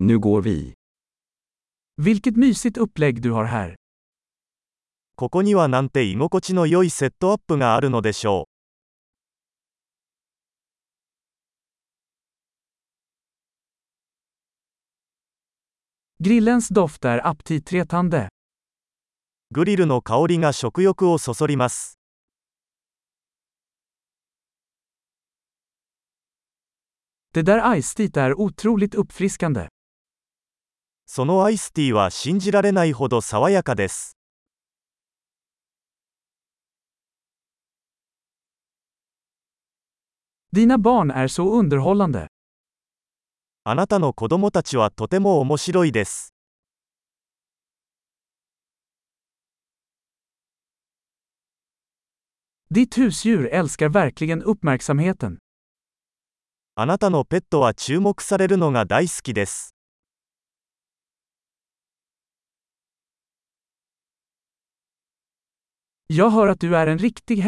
Nu går vi. Vilket mysigt upplägg du har här. ここにはなんて居心地の良いセットアップがあるのでしょ Grillens doft är aptitretande. う。グリルの香りが食欲をそそります。 Det där iced teet är otroligt uppfriskande. そのアイスティーは信じられないほど爽やかです。Dina barn är så underhållande. あなたの子供たちはとても面白いです。Ditt husdjur älskar verkligen uppmärksamheten. あなたのペットは注目されるのが大好きです。Jag hör att du är en riktig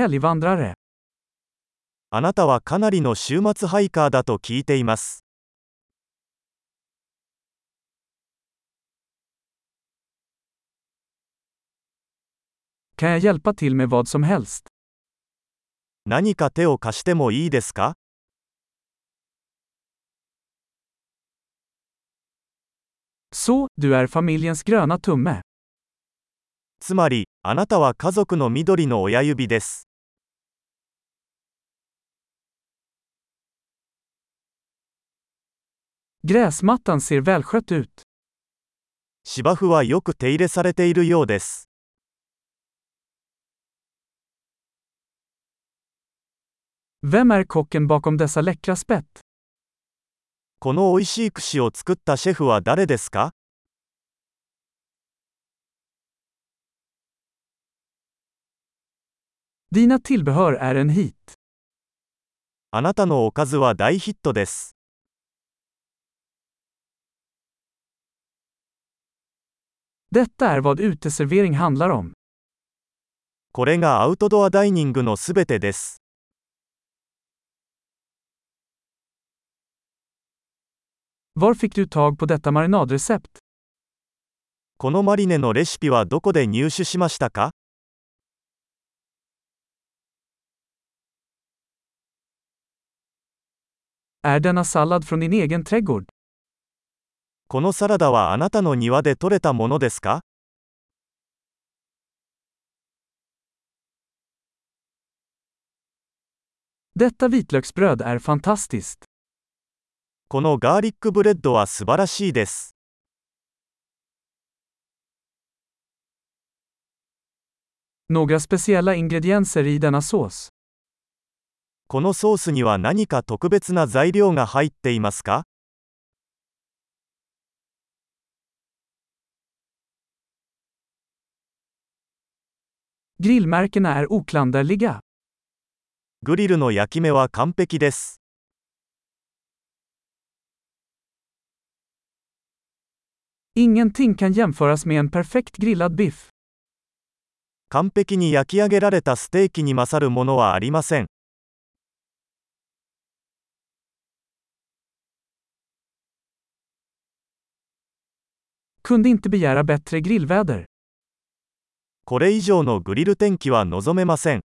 あなたはかなりの週末ハイカーだと聞いています。何か手を貸してもいいですか？つまり、あなたは家族の緑の親指です。Gräsmattan ser välskött ut. 芝生はよく手入れされているようです。Vem är kocken bakom dessa läckra spett? この美味しい串を作ったシェフは誰ですか Dina tillbehör är en hit. あなたのおかずは大ヒットです。Detta är vad uteservering handlar om. これがアウトドアダイニングのすべてです。Var fick du tag på detta marinadrecept? このマリネのレシピはどこで入手しましたか Är denna sallad från din egen trädgård? このサラダはあなたの庭で採れたものですか Detta vitlöksbröd är fantastiskt. このガーリックブレッドは素晴らしいです。 Några speciella ingredienser i denna sås? このソースには何か特別な材料が入っていますか.グリルの焼き目は完璧です。Ingenting kan jämföras med en perfekt grillad biff. 完璧に焼き上げられたステーキに勝るものはありません。Kunde inte begära bättre grillväder. これ以上のグリル天気は望めません。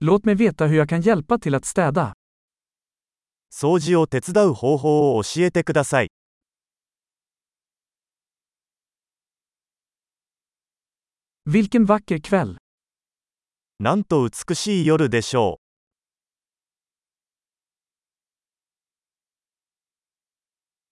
Låt mig veta hur jag kan hjälpa till att städa. 掃除を手伝う方法を教えてください。Vilken vacker kväll! なんと美しい夜でしょう。